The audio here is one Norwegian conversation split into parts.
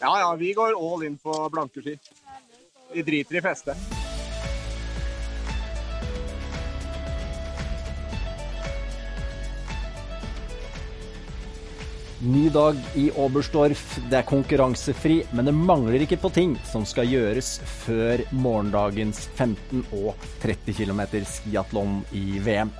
Ja, ja, vi går all in på blanke ski. Vi driter i feste. Ny dag i Oberstdorf. Det er konkurransefri, men det mangler ikke på ting som skal gjøres før morgendagens 15 og 30 km skiatlon i VM.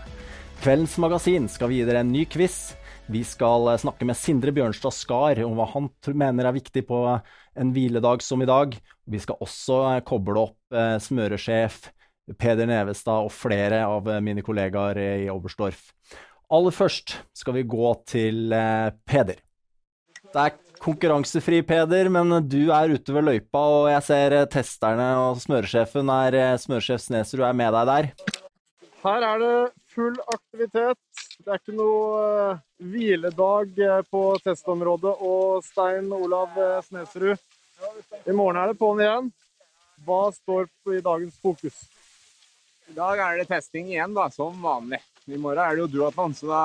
Kveldens magasin skal vi gi dere en ny quiz. Vi skal snakke med Sindre Bjørnstad Skar om hva han mener er viktig på en hviledag som i dag. Vi skal også koble opp eh, smøresjef Peder Nevestad og flere av mine kollegaer i Oberstdorf. Aller først skal vi gå til eh, Peder. Det er konkurransefri, Peder, men du er ute ved løypa, og jeg ser eh, testerne og smøresjefen er eh, smøresjef Snesrud er med deg der. Her er det full aktivitet. Det er ikke noe uh, hviledag på testområdet. Og Stein Olav Snesrud, i morgen er det på'n igjen. Hva står i dagens fokus? I dag er det testing igjen, da, som vanlig. I morgen er det jo duatlon, så da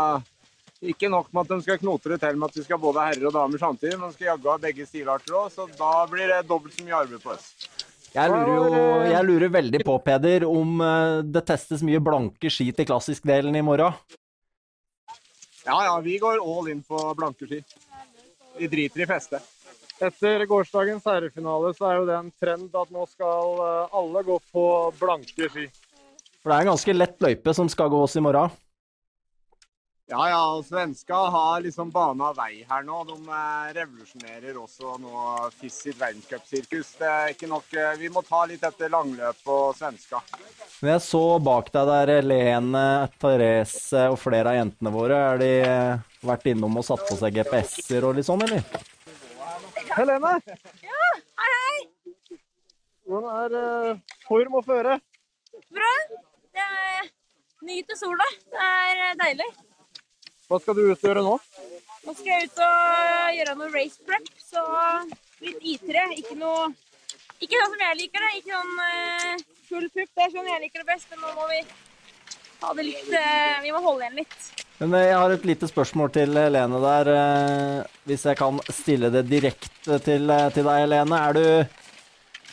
ikke nok med at de skal knote det til med at vi skal både herrer og damer samtidig, men de skal jaggu ha begge stilarter òg, så da blir det dobbelt så mye arbeid på oss. Jeg lurer jo jeg lurer veldig på, Peder, om eh, det testes mye blanke ski til klassisk-delen i morgen? Ja, ja, vi går all in på blanke ski. Vi driter i feste. Etter gårsdagens herrefinale så er jo det en trend at nå skal eh, alle gå på blanke ski. For det er en ganske lett løype som skal gås i morgen. Ja, ja. Svenska har liksom bana vei her nå. De eh, revolusjonerer også nå FIS sitt verdenscupsirkus. Det er ikke nok eh, Vi må ta litt etter langløp på svenska. Men jeg så bak deg der Lene, Therese og flere av jentene våre. Har de eh, vært innom og satt på seg GPS-er og litt sånn, eller? Helene! Ja, hei, hei! Hvordan er form og føre? Bra. Det er nyter sola. Det er deilig. Hva skal du ut og gjøre nå? Nå skal jeg ut og gjøre noe race prep, så litt I3. Ikke noe Ikke sånn som jeg liker det. Ikke sånn uh, full pupp. Det er sånn jeg liker det best, men nå må vi ha det litt uh, Vi må holde igjen litt. Men jeg har et lite spørsmål til Helene der. Hvis jeg kan stille det direkte til, til deg, Helene. Er du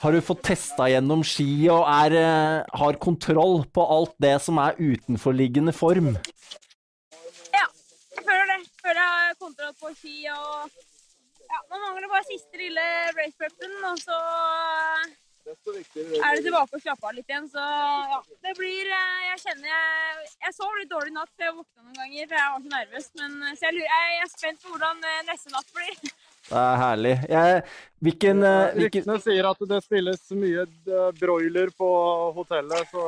har du fått testa gjennom ski og er, eh, har kontroll på alt det som er utenforliggende form? Ja, jeg føler det. Jeg føler jeg har kontroll på ski og ja, Nå mangler bare siste lille race prepen, og så er det tilbake og slappe av litt igjen. Så ja, det blir eh, Jeg kjenner jeg Jeg sov litt dårlig i natt, for jeg våkna noen ganger, for jeg var så nervøs. Men så jeg, jeg er spent på hvordan eh, neste natt blir. Det er herlig. Jeg, hvilken, hvilken... Ryktene sier at det spilles mye eh, broiler på hotellet, så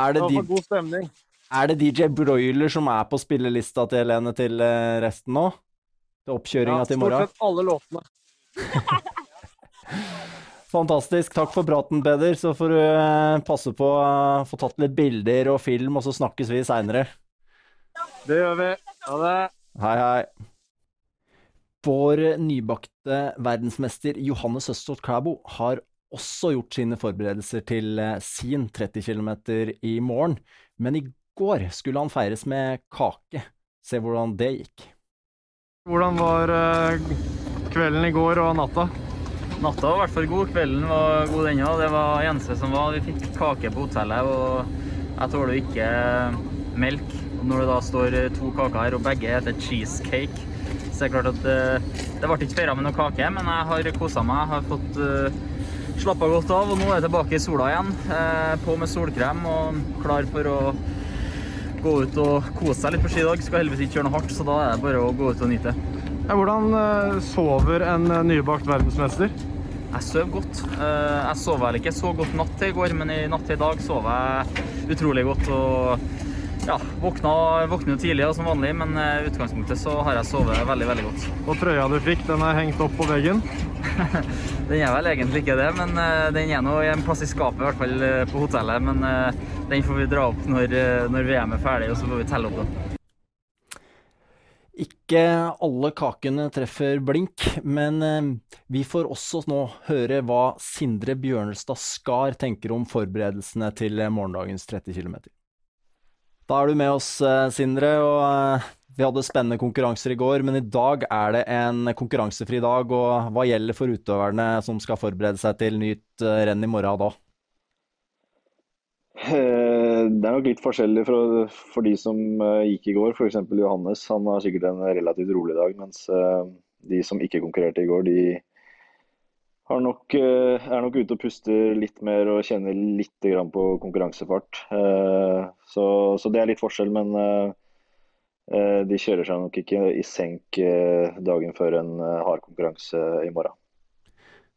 er det, det var god stemning. Er det DJ Broiler som er på spillelista til Helene til eh, resten nå? Til oppkjøringa ja, til i morgen? Stort sett alle låtene. Fantastisk. Takk for praten, Peder. Så får du passe på å få tatt litt bilder og film, og så snakkes vi seinere. Det gjør vi. Ha det. Hei, hei. Vår nybakte verdensmester Johannes Østholt Klæbo har også gjort sine forberedelser til eh, sin 30 km i morgen, men i går skulle han feires med kake. Se hvordan det gikk. Hvordan var eh, kvelden i går og natta? Natta var i hvert fall god. Kvelden var god ennå. Det var eneste som var. Vi fikk kake på hotellet, og jeg tåler ikke melk. Og når det da står to kaker her, og begge heter cheesecake så det er klart at det ble ikke feira med noe kake, men jeg har kosa meg. Jeg har fått uh, eh, slappa godt av, og nå er jeg tilbake i sola igjen. På med solkrem og klar for å gå ut og kose seg litt på ski i dag. Skal heldigvis ikke gjøre noe hardt, så da er det bare å gå ut og nyte. Ja, hvordan sover en nybakt verdensmester? Jeg sover godt. Jeg sov vel ikke så godt natt til i går, men i natt til i dag sov jeg utrolig godt. og ja, våkna, våkner tidlig som vanlig, men i uh, utgangspunktet så har jeg sovet veldig veldig godt. Og trøya du fikk, den er hengt opp på veggen? den er vel egentlig ikke det, men uh, den er nå i en plass i skapet, i hvert fall uh, på hotellet. Men den får vi dra opp når, når VM er ferdig, og så får vi telle opp den. Ikke alle kakene treffer blink, men vi får også nå høre hva Sindre Bjørnestad Skar tenker om forberedelsene til morgendagens 30 km. Da er du med oss, eh, Sindre. og eh, Vi hadde spennende konkurranser i går, men i dag er det en konkurransefri dag. Og hva gjelder for utøverne som skal forberede seg til nytt eh, renn i morgen da? Det er nok litt forskjellig for, for de som gikk i går. F.eks. Johannes. Han har sikkert en relativt rolig dag. Mens de som ikke konkurrerte i går, de nok, eh, er nok ute og puster litt mer og kjenner litt grann på konkurransefart. Eh, Så, så det er litt forskjell, men eh, de kjører seg nok ikke i senk dagen før en hard konkurranse i morgen.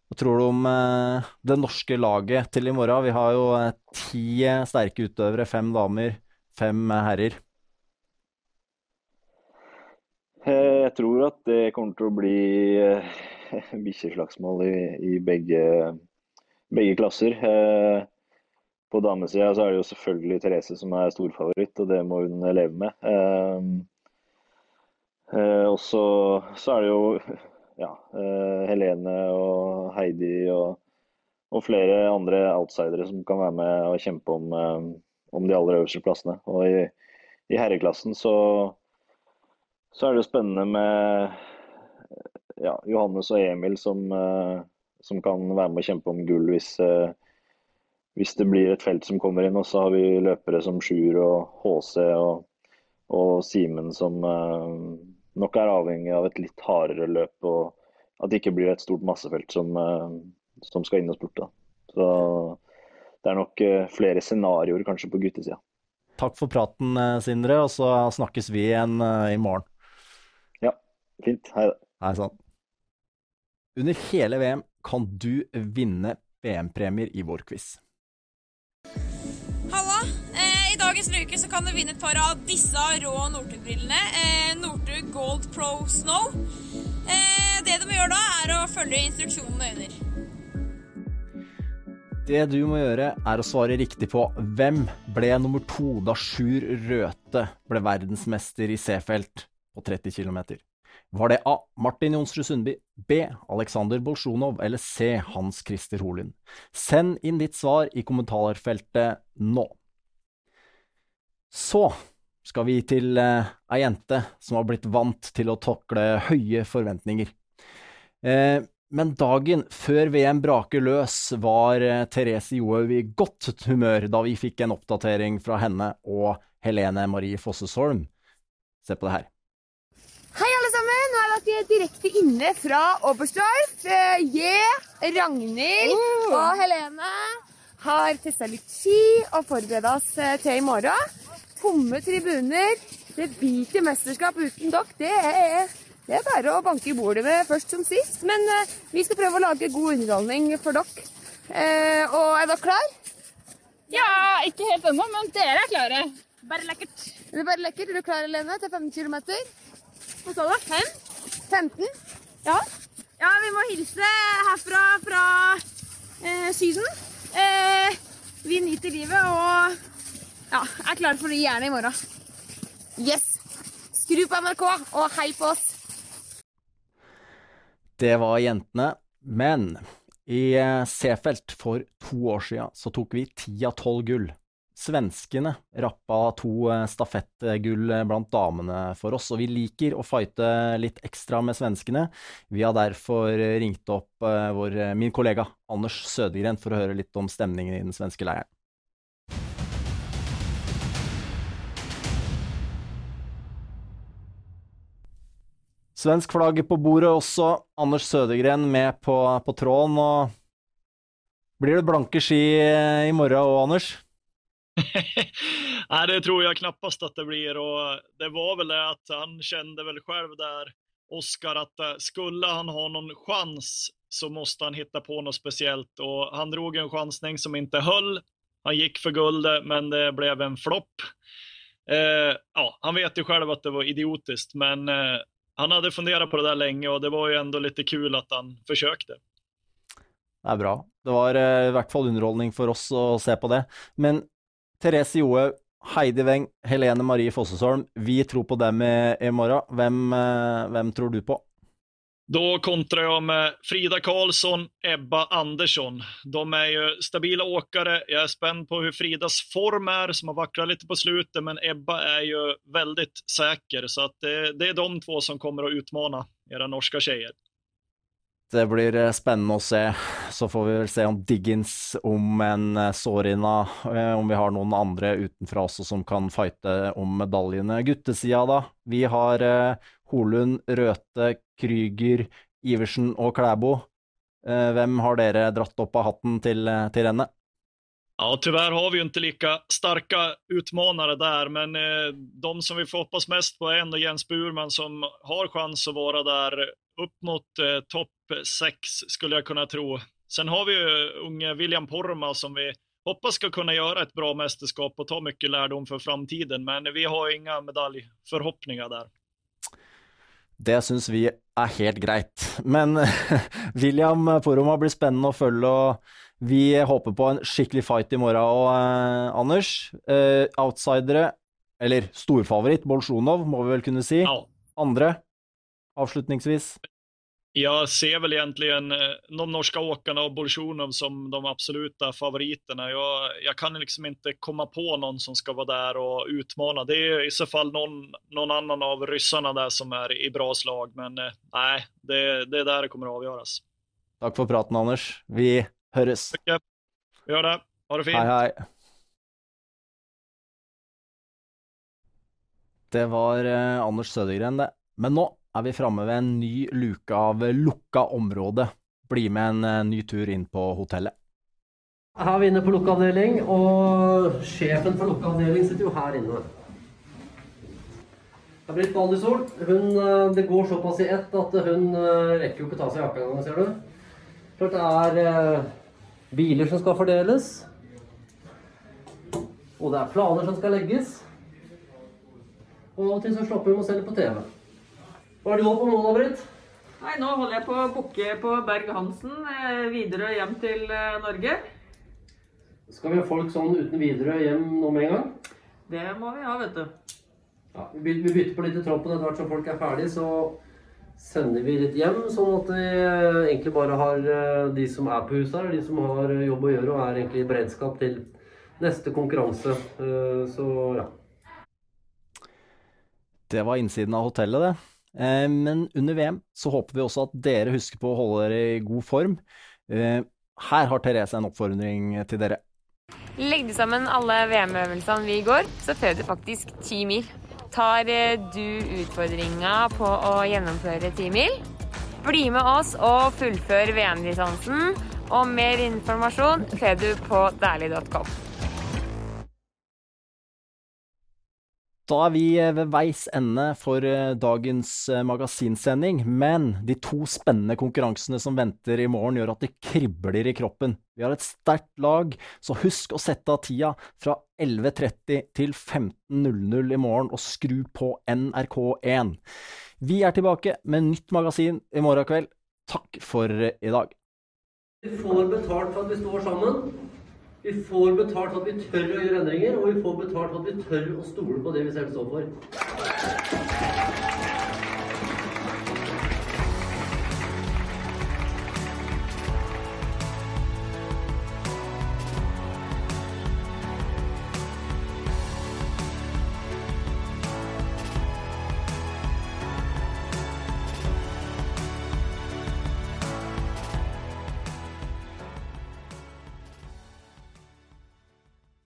Hva tror du om det norske laget til i morgen? Vi har jo ti sterke utøvere, fem damer, fem herrer. Jeg tror at det kommer til å bli bikkjeslagsmål i, i begge, begge klasser. Eh, På damesida så er det jo selvfølgelig Therese som er storfavoritt, og det må hun leve med. Eh, eh, Og så, er det jo ja, Helene og Heidi og, og flere andre outsidere som kan være med og kjempe om, om de aller øverste plassene. Og i, i herreklassen så så er det jo spennende med ja, Johannes og Emil som, eh, som kan være med å kjempe om gull hvis, eh, hvis det blir et felt som kommer inn. Og så har vi løpere som Sjur og HC og, og Simen som eh, nok er avhengig av et litt hardere løp. Og at det ikke blir et stort massefelt som, som skal inn og spurte. Så det er nok flere scenarioer kanskje på guttesida. Takk for praten, Sindre, og så snakkes vi igjen i morgen. Ja, Fint. Hei da. Hei sann. Under hele VM kan du vinne VM-premier i vår quiz. Halla! Eh, I dagens luke så kan du vinne et par av disse rå Northug-brillene. Eh, Northug Gold Pro Snow. Eh, det du må gjøre da, er å følge instruksjonene under. Det du må gjøre, er å svare riktig på hvem ble nummer to da Sjur Røthe ble verdensmester i C-felt på 30 km. Var det A. Martin Jonsrud Sundby, B. Alexander Bolsjunov eller C. Hans Christer Holund? Send inn ditt svar i kommentarfeltet nå. Så skal vi til eh, ei jente som har blitt vant til å takle høye forventninger. Eh, men dagen før VM braker løs, var eh, Therese Johaug i godt humør da vi fikk en oppdatering fra henne og Helene Marie Fossesholm. Se på det her. Hei, alle sammen. Nå er dere direkte inne fra Oberstdorf. Jeg, J, Ragnhild og Helene har testa litt ski og forberedt oss eh, til i morgen. Tomme tribuner. Det biter mesterskap uten dere. Det er, det er bare å banke i bordet med først som sist. Men eh, vi skal prøve å lage god underholdning for dere. Eh, og er dere klar? Ja, ikke helt ennå, men dere er klare. Bare lekkert. Er det bare lekkert. Er du klar, Helene, til 15 km? Hva sa du? Fem? 15? Ja. ja, vi må hilse herfra fra eh, Syden. Eh, vi nyter livet og ja, er klare for å gi jernet i morgen. Yes. Skru på NRK og hei på oss. Det var jentene. Men i eh, C-felt for to år siden så tok vi ti av tolv gull. Svenskene rappa to eh, stafettgull blant damene for oss, og vi liker å fighte litt ekstra med svenskene. Vi har derfor ringt opp eh, vår, min kollega Anders Sødegren for å høre litt om stemningen i den svenske leiren. Svensk flagg på bordet også. Anders Sødegren med på, på tråden. og Blir det blanke ski i morgen òg, Anders? Nej, det tror jag knappast att det blir. Och det var väl det att han kände väl själv där, Oskar, att eh, skulle han ha någon chans så måste han hitta på något speciellt. Och han drog en chansning som inte höll. Han gick för guldet, men det blev en flopp. Eh, ja, han vet ju själv att det var idiotiskt, men eh, han hade funderat på det där länge och det var ju ändå lite kul att han försökte. Det er bra. Det var eh, i hvert fall underholdning for oss å se på det. Men Therese Johaug, Heidi Weng, Helene Marie Fossesholm, vi tror på dem i, i morgen. Hvem, eh, hvem tror du på? Då kontrar jag med Frida Karlsson, Ebba Andersson. De är ju stabila åkare. Jag är spänd på hur Fridas form är, som har vacklat lite på slutet, men Ebba är ju väldigt säker. Så att det, det är de två som kommer att utmana era norska tjejer. Det blir eh, spennende å se. Så får vi vel se om Diggins, om en eh, Sorina, eh, om vi har noen andre utenfra også som kan fighte om medaljene. Guttesida, da. Vi har Holund, Røthe, Krüger, Iversen og Klæbo. Hvem har dere dratt opp av hatten til, til rennet? Ja, tyvärr har vi ju inte lika starka utmanare där, men eh, de som vi får hoppas mest på är ändå Jens Burman som har chans att vara där upp mot eh, topp 6 skulle jag kunna tro. Sen har vi ju unge William Porma som vi hoppas ska kunna göra ett bra mästerskap och ta mycket lärdom för framtiden, men vi har inga medaljförhoppningar där. Det syns vi er helt greit. Men William Poroma blir spennende å følge. og vi håper på en skikkelig fight i morgen Og eh, Anders. Eh, outsidere, eller storfavoritt, Bolsjunov, må vi vel kunne si. Ja. Andre, avslutningsvis? Jag ser väl egentligen eh, de norska åkarna och Bolsjunov som de absoluta favoriterna. Jag, jag, kan liksom inte komma på någon som ska vara där och utmana. Det är i så fall någon, någon annan av ryssarna där som är i bra slag. Men eh, nej, det, det är där det kommer att avgöras. Tack för praten Anders. Vi. Okay. Vi gjør det. Ha det fint. Hei, hei. Det var uh, Anders Sødegren, det. Men nå er vi framme ved en ny luke av lukka område. Bli med en uh, ny tur inn på hotellet. Her er vi inne på lukka avdeling, og sjefen for lukka avdeling sitter jo her inne. Det er blitt. Hun, eh, det går såpass i ett at hun rekker jo ikke ta seg jakka engang, ser du. Klart det er eh, biler som skal fordeles. Og det er planer som skal legges. Og av og til så slapper vi med å se litt på TV. Hva er det du holder på nå, Britt? Nei, Nå holder jeg på å booke på Berg-Hansen eh, videre hjem til eh, Norge. Skal vi ha folk sånn uten videre hjem nå med en gang? Det må vi ha, vet du. Ja, vi bytter på litt i troppen etter hvert som folk er ferdige, så sender vi litt hjem, sånn at vi eh, egentlig bare har eh, de som er på huset her, de som har eh, jobb å gjøre og er egentlig i beredskap til neste konkurranse. Så ja. Det var innsiden av hotellet, det. Men under VM så håper vi også at dere husker på å holde dere i god form. Her har Therese en oppfordring til dere. Legg sammen alle VM-øvelsene vi går, så fører du faktisk ti mil. Tar eh, du utfordringa på å gjennomføre ti mil? Bli med oss og fullfør VM-distansen. Og mer informasjon får du på dæhlig.com. Da er vi eh, ved veis ende for eh, dagens eh, magasinsending, men de to spennende konkurransene som venter i morgen, gjør at det kribler i kroppen. Vi har et sterkt lag, så husk å sette av tida fra 11.30 til 15.00 i morgen, og skru på NRK1. Vi er tilbake med nytt magasin i morgen kveld. Takk for i dag. Vi får betalt for at vi står sammen. Vi får betalt for at vi tør å gjøre endringer, og vi får betalt for at vi tør å stole på det vi selv står for.